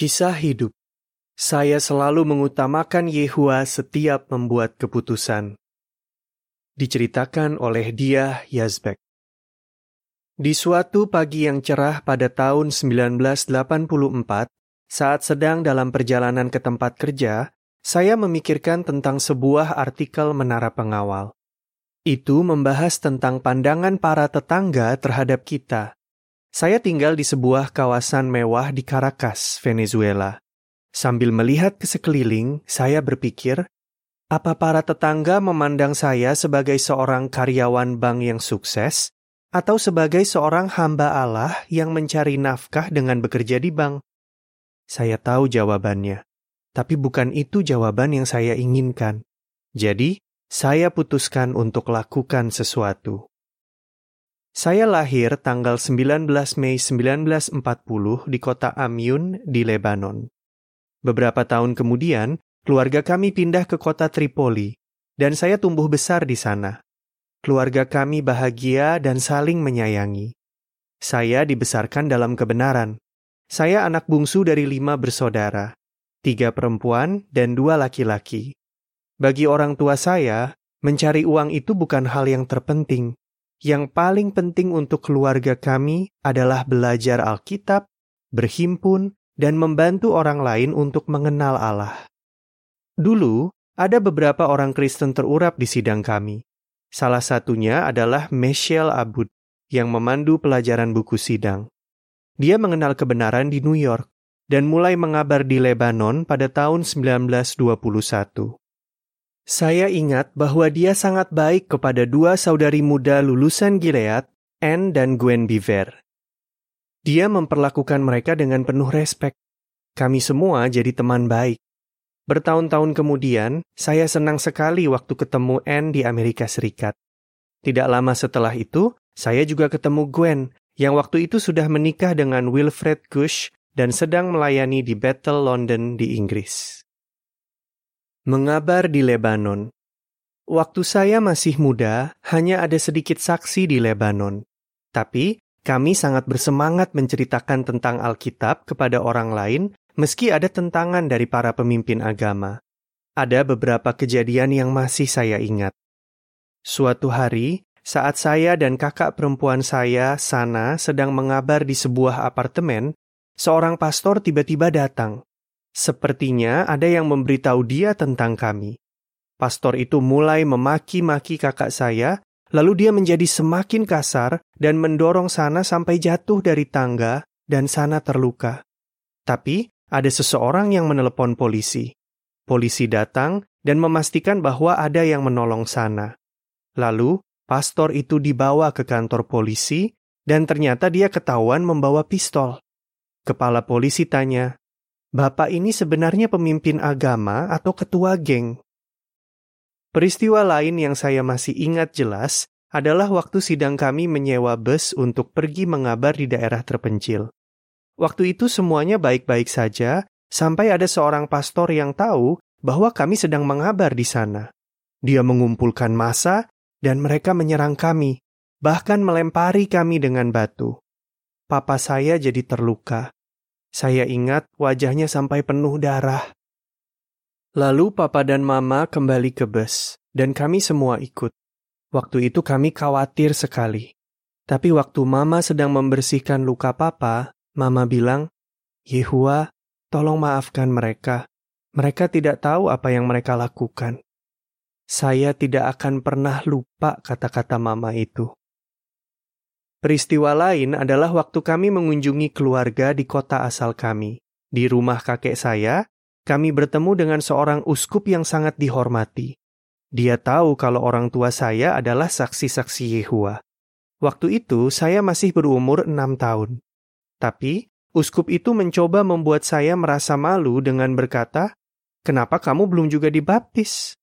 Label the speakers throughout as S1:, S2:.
S1: Kisah hidup. Saya selalu mengutamakan Yehua setiap membuat keputusan. Diceritakan oleh dia Yazbek. Di suatu pagi yang cerah pada tahun 1984, saat sedang dalam perjalanan ke tempat kerja, saya memikirkan tentang sebuah artikel menara pengawal. Itu membahas tentang pandangan para tetangga terhadap kita. Saya tinggal di sebuah kawasan mewah di Caracas, Venezuela. Sambil melihat ke sekeliling, saya berpikir, apa para tetangga memandang saya sebagai seorang karyawan bank yang sukses, atau sebagai seorang hamba Allah yang mencari nafkah dengan bekerja di bank? Saya tahu jawabannya, tapi bukan itu jawaban yang saya inginkan. Jadi, saya putuskan untuk lakukan sesuatu. Saya lahir tanggal 19 Mei 1940 di kota Amyun di Lebanon. Beberapa tahun kemudian, keluarga kami pindah ke kota Tripoli, dan saya tumbuh besar di sana. Keluarga kami bahagia dan saling menyayangi. Saya dibesarkan dalam kebenaran. Saya anak bungsu dari lima bersaudara, tiga perempuan dan dua laki-laki. Bagi orang tua saya, mencari uang itu bukan hal yang terpenting, yang paling penting untuk keluarga kami adalah belajar Alkitab, berhimpun, dan membantu orang lain untuk mengenal Allah. Dulu, ada beberapa orang Kristen terurap di sidang kami. Salah satunya adalah Michelle Abud, yang memandu pelajaran buku sidang. Dia mengenal kebenaran di New York dan mulai mengabar di Lebanon pada tahun 1921. Saya ingat bahwa dia sangat baik kepada dua saudari muda lulusan Gilead, Anne dan Gwen Biver. Dia memperlakukan mereka dengan penuh respek. Kami semua jadi teman baik. Bertahun-tahun kemudian, saya senang sekali waktu ketemu Anne di Amerika Serikat. Tidak lama setelah itu, saya juga ketemu Gwen, yang waktu itu sudah menikah dengan Wilfred Gush dan sedang melayani di Battle London di Inggris. Mengabar di Lebanon. Waktu saya masih muda, hanya ada sedikit saksi di Lebanon. Tapi, kami sangat bersemangat menceritakan tentang Alkitab kepada orang lain, meski ada tentangan dari para pemimpin agama. Ada beberapa kejadian yang masih saya ingat. Suatu hari, saat saya dan kakak perempuan saya, Sana, sedang mengabar di sebuah apartemen, seorang pastor tiba-tiba datang. Sepertinya ada yang memberitahu dia tentang kami. Pastor itu mulai memaki-maki kakak saya, lalu dia menjadi semakin kasar dan mendorong sana sampai jatuh dari tangga dan sana terluka. Tapi ada seseorang yang menelepon polisi. Polisi datang dan memastikan bahwa ada yang menolong sana. Lalu, pastor itu dibawa ke kantor polisi dan ternyata dia ketahuan membawa pistol. Kepala polisi tanya, Bapak ini sebenarnya pemimpin agama atau ketua geng. Peristiwa lain yang saya masih ingat jelas adalah waktu sidang kami menyewa bus untuk pergi mengabar di daerah terpencil. Waktu itu semuanya baik-baik saja, sampai ada seorang pastor yang tahu bahwa kami sedang mengabar di sana. Dia mengumpulkan massa dan mereka menyerang kami, bahkan melempari kami dengan batu. Papa saya jadi terluka. Saya ingat wajahnya sampai penuh darah. Lalu papa dan mama kembali ke bus, dan kami semua ikut. Waktu itu kami khawatir sekali. Tapi waktu mama sedang membersihkan luka papa, mama bilang, Yehua, tolong maafkan mereka. Mereka tidak tahu apa yang mereka lakukan. Saya tidak akan pernah lupa kata-kata mama itu. Peristiwa lain adalah waktu kami mengunjungi keluarga di kota asal kami. Di rumah kakek saya, kami bertemu dengan seorang uskup yang sangat dihormati. Dia tahu kalau orang tua saya adalah saksi-saksi Yehua. Waktu itu saya masih berumur enam tahun. Tapi, uskup itu mencoba membuat saya merasa malu dengan berkata, Kenapa kamu belum juga dibaptis?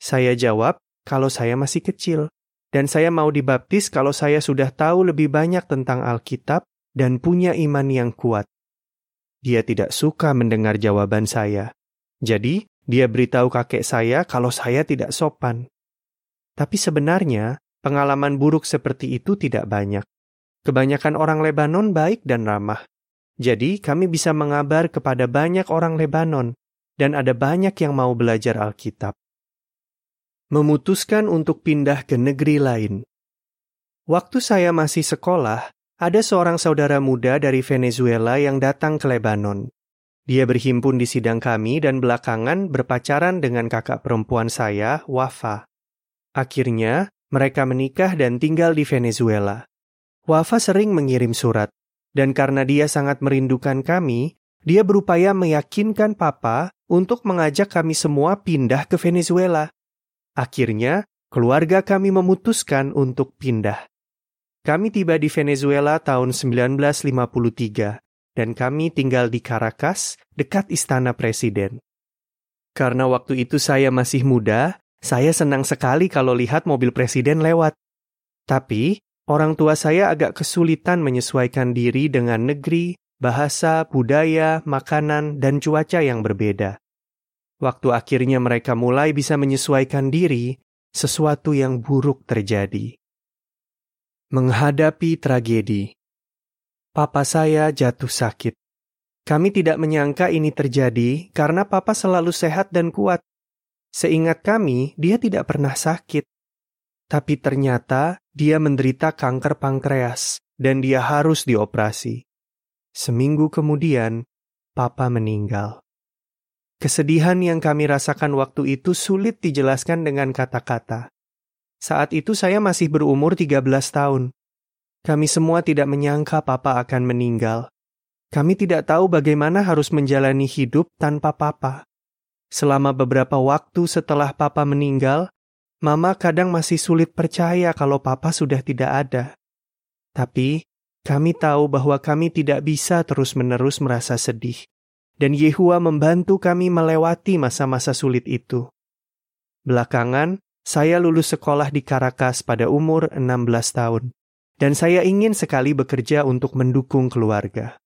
S1: Saya jawab, kalau saya masih kecil dan saya mau dibaptis kalau saya sudah tahu lebih banyak tentang Alkitab dan punya iman yang kuat. Dia tidak suka mendengar jawaban saya. Jadi, dia beritahu kakek saya kalau saya tidak sopan. Tapi sebenarnya, pengalaman buruk seperti itu tidak banyak. Kebanyakan orang Lebanon baik dan ramah. Jadi, kami bisa mengabar kepada banyak orang Lebanon, dan ada banyak yang mau belajar Alkitab. Memutuskan untuk pindah ke negeri lain. Waktu saya masih sekolah, ada seorang saudara muda dari Venezuela yang datang ke Lebanon. Dia berhimpun di sidang kami dan belakangan berpacaran dengan kakak perempuan saya, Wafa. Akhirnya, mereka menikah dan tinggal di Venezuela. Wafa sering mengirim surat, dan karena dia sangat merindukan kami, dia berupaya meyakinkan Papa untuk mengajak kami semua pindah ke Venezuela. Akhirnya, keluarga kami memutuskan untuk pindah. Kami tiba di Venezuela tahun 1953 dan kami tinggal di Caracas, dekat istana presiden. Karena waktu itu saya masih muda, saya senang sekali kalau lihat mobil presiden lewat. Tapi, orang tua saya agak kesulitan menyesuaikan diri dengan negeri, bahasa, budaya, makanan, dan cuaca yang berbeda. Waktu akhirnya mereka mulai bisa menyesuaikan diri, sesuatu yang buruk terjadi. Menghadapi tragedi, papa saya jatuh sakit. Kami tidak menyangka ini terjadi karena papa selalu sehat dan kuat. Seingat kami, dia tidak pernah sakit. Tapi ternyata dia menderita kanker pankreas dan dia harus dioperasi. Seminggu kemudian, papa meninggal. Kesedihan yang kami rasakan waktu itu sulit dijelaskan dengan kata-kata. Saat itu saya masih berumur 13 tahun. Kami semua tidak menyangka papa akan meninggal. Kami tidak tahu bagaimana harus menjalani hidup tanpa papa. Selama beberapa waktu setelah papa meninggal, mama kadang masih sulit percaya kalau papa sudah tidak ada. Tapi, kami tahu bahwa kami tidak bisa terus-menerus merasa sedih dan Yehua membantu kami melewati masa-masa sulit itu. Belakangan, saya lulus sekolah di Caracas pada umur 16 tahun, dan saya ingin sekali bekerja untuk mendukung keluarga.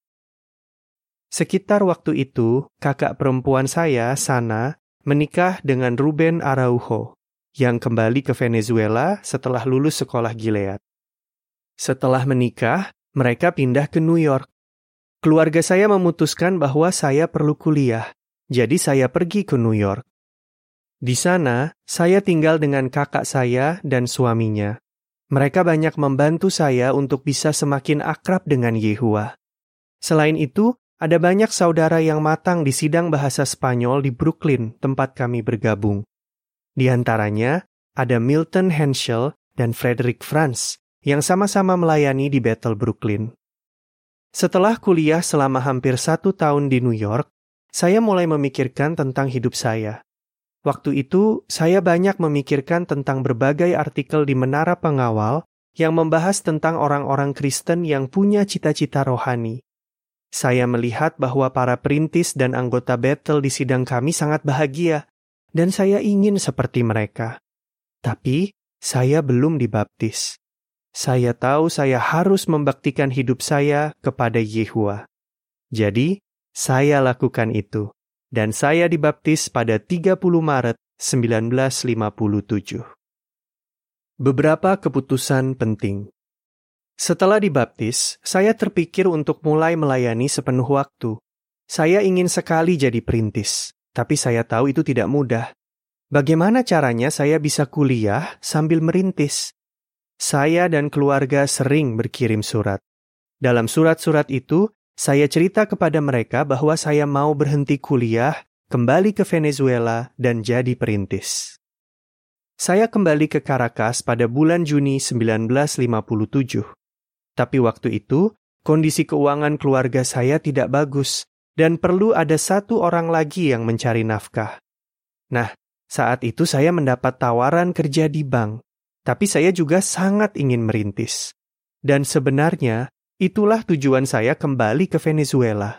S1: Sekitar waktu itu, kakak perempuan saya, Sana, menikah dengan Ruben Araujo, yang kembali ke Venezuela setelah lulus sekolah Gilead. Setelah menikah, mereka pindah ke New York Keluarga saya memutuskan bahwa saya perlu kuliah, jadi saya pergi ke New York. Di sana, saya tinggal dengan kakak saya dan suaminya. Mereka banyak membantu saya untuk bisa semakin akrab dengan Yehua. Selain itu, ada banyak saudara yang matang di sidang bahasa Spanyol di Brooklyn, tempat kami bergabung. Di antaranya, ada Milton Henschel dan Frederick Franz, yang sama-sama melayani di Battle Brooklyn. Setelah kuliah selama hampir satu tahun di New York, saya mulai memikirkan tentang hidup saya. Waktu itu, saya banyak memikirkan tentang berbagai artikel di Menara Pengawal yang membahas tentang orang-orang Kristen yang punya cita-cita rohani. Saya melihat bahwa para perintis dan anggota battle di sidang kami sangat bahagia, dan saya ingin seperti mereka. Tapi, saya belum dibaptis. Saya tahu saya harus membaktikan hidup saya kepada Yehua. Jadi, saya lakukan itu. Dan saya dibaptis pada 30 Maret 1957. Beberapa keputusan penting. Setelah dibaptis, saya terpikir untuk mulai melayani sepenuh waktu. Saya ingin sekali jadi perintis, tapi saya tahu itu tidak mudah. Bagaimana caranya saya bisa kuliah sambil merintis? Saya dan keluarga sering berkirim surat. Dalam surat-surat itu, saya cerita kepada mereka bahwa saya mau berhenti kuliah, kembali ke Venezuela, dan jadi perintis. Saya kembali ke Caracas pada bulan Juni 1957. Tapi waktu itu, kondisi keuangan keluarga saya tidak bagus, dan perlu ada satu orang lagi yang mencari nafkah. Nah, saat itu saya mendapat tawaran kerja di bank tapi saya juga sangat ingin merintis. Dan sebenarnya, itulah tujuan saya kembali ke Venezuela.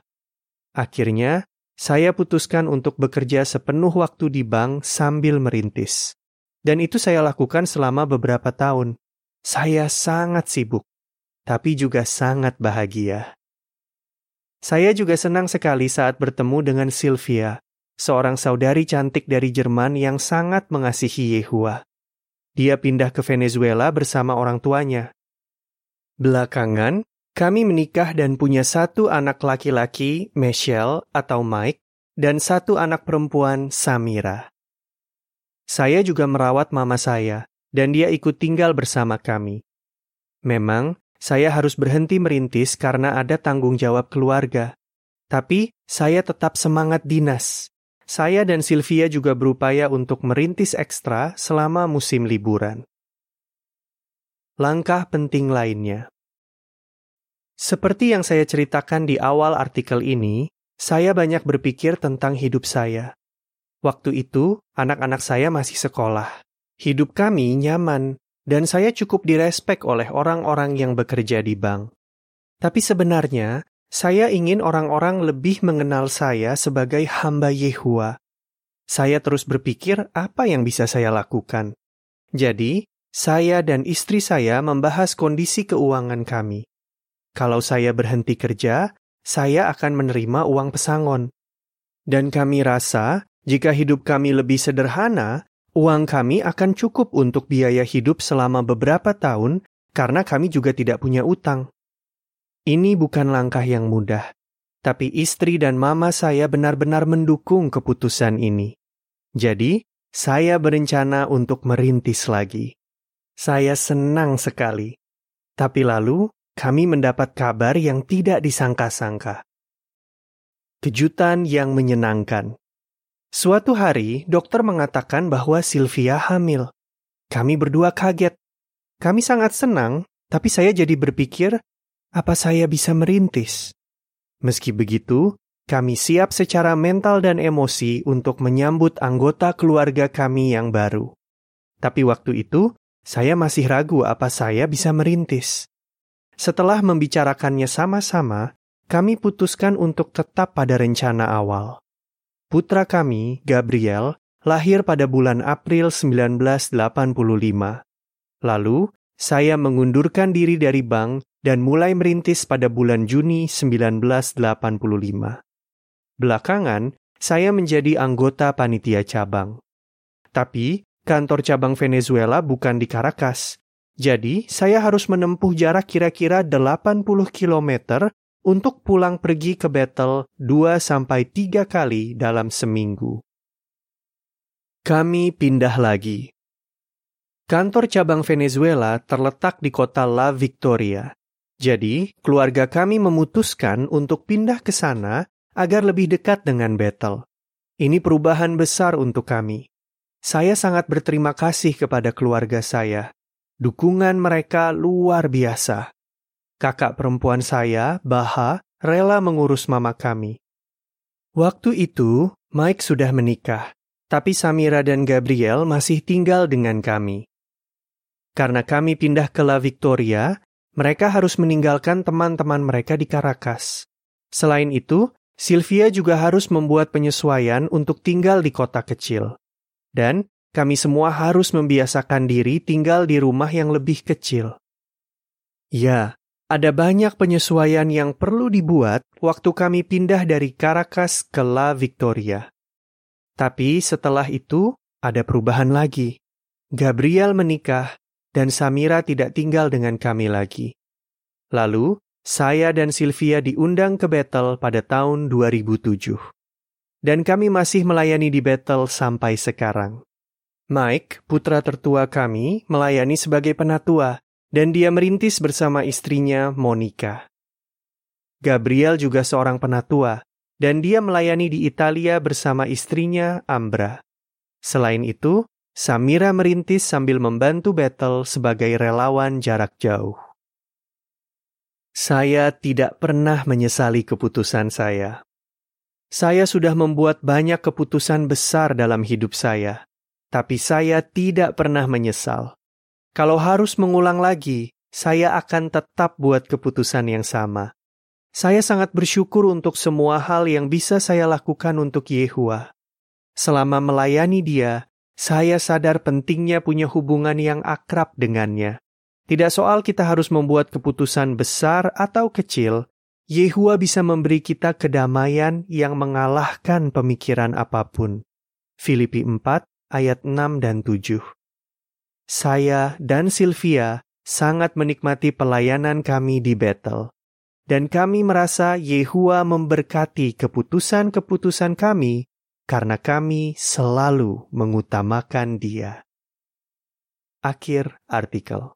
S1: Akhirnya, saya putuskan untuk bekerja sepenuh waktu di bank sambil merintis. Dan itu saya lakukan selama beberapa tahun. Saya sangat sibuk, tapi juga sangat bahagia. Saya juga senang sekali saat bertemu dengan Sylvia, seorang saudari cantik dari Jerman yang sangat mengasihi Yehua. Dia pindah ke Venezuela bersama orang tuanya. Belakangan, Kami menikah dan punya satu anak laki-laki, Michelle atau Mike, dan satu anak perempuan, Samira. Saya juga merawat mama saya, dan dia ikut tinggal bersama kami. Memang, saya harus berhenti merintis karena ada tanggung jawab keluarga. Tapi, saya tetap semangat dinas. Saya dan Sylvia juga berupaya untuk merintis ekstra selama musim liburan. Langkah penting lainnya seperti yang saya ceritakan di awal artikel ini, saya banyak berpikir tentang hidup saya. Waktu itu, anak-anak saya masih sekolah. Hidup kami nyaman, dan saya cukup direspek oleh orang-orang yang bekerja di bank. Tapi sebenarnya, saya ingin orang-orang lebih mengenal saya sebagai hamba Yehua. Saya terus berpikir apa yang bisa saya lakukan. Jadi, saya dan istri saya membahas kondisi keuangan kami. Kalau saya berhenti kerja, saya akan menerima uang pesangon. Dan kami rasa, jika hidup kami lebih sederhana, uang kami akan cukup untuk biaya hidup selama beberapa tahun karena kami juga tidak punya utang. Ini bukan langkah yang mudah, tapi istri dan mama saya benar-benar mendukung keputusan ini. Jadi, saya berencana untuk merintis lagi. Saya senang sekali. Tapi lalu, kami mendapat kabar yang tidak disangka-sangka. Kejutan yang menyenangkan. Suatu hari, dokter mengatakan bahwa Sylvia hamil. Kami berdua kaget. Kami sangat senang, tapi saya jadi berpikir, apa saya bisa merintis? Meski begitu, kami siap secara mental dan emosi untuk menyambut anggota keluarga kami yang baru. Tapi waktu itu, saya masih ragu apa saya bisa merintis. Setelah membicarakannya sama-sama, kami putuskan untuk tetap pada rencana awal. Putra kami, Gabriel, lahir pada bulan April 1985. Lalu, saya mengundurkan diri dari bank dan mulai merintis pada bulan Juni 1985. Belakangan, saya menjadi anggota panitia cabang. Tapi, kantor cabang Venezuela bukan di Caracas, jadi, saya harus menempuh jarak kira-kira 80 km untuk pulang pergi ke Bethel 2-3 kali dalam seminggu. Kami pindah lagi. Kantor cabang Venezuela terletak di kota La Victoria. Jadi, keluarga kami memutuskan untuk pindah ke sana agar lebih dekat dengan Bethel. Ini perubahan besar untuk kami. Saya sangat berterima kasih kepada keluarga saya Dukungan mereka luar biasa. Kakak perempuan saya, Baha, rela mengurus mama kami. Waktu itu, Mike sudah menikah, tapi Samira dan Gabriel masih tinggal dengan kami. Karena kami pindah ke La Victoria, mereka harus meninggalkan teman-teman mereka di Caracas. Selain itu, Sylvia juga harus membuat penyesuaian untuk tinggal di kota kecil. Dan kami semua harus membiasakan diri tinggal di rumah yang lebih kecil. Ya, ada banyak penyesuaian yang perlu dibuat waktu kami pindah dari Caracas ke La Victoria. Tapi setelah itu, ada perubahan lagi. Gabriel menikah, dan Samira tidak tinggal dengan kami lagi. Lalu, saya dan Sylvia diundang ke Bethel pada tahun 2007. Dan kami masih melayani di Bethel sampai sekarang. Mike, putra tertua kami, melayani sebagai penatua, dan dia merintis bersama istrinya, Monica. Gabriel juga seorang penatua, dan dia melayani di Italia bersama istrinya, Ambra. Selain itu, Samira merintis sambil membantu Battle sebagai relawan jarak jauh. Saya tidak pernah menyesali keputusan saya. Saya sudah membuat banyak keputusan besar dalam hidup saya, tapi saya tidak pernah menyesal. Kalau harus mengulang lagi, saya akan tetap buat keputusan yang sama. Saya sangat bersyukur untuk semua hal yang bisa saya lakukan untuk Yehua. Selama melayani Dia, saya sadar pentingnya punya hubungan yang akrab dengannya. Tidak soal kita harus membuat keputusan besar atau kecil, Yehua bisa memberi kita kedamaian yang mengalahkan pemikiran apa pun. Filipi 4 ayat 6 dan 7. Saya dan Sylvia sangat menikmati pelayanan kami di Bethel. dan kami merasa Yehua memberkati keputusan-keputusan kami karena kami selalu mengutamakan Dia. Akhir artikel.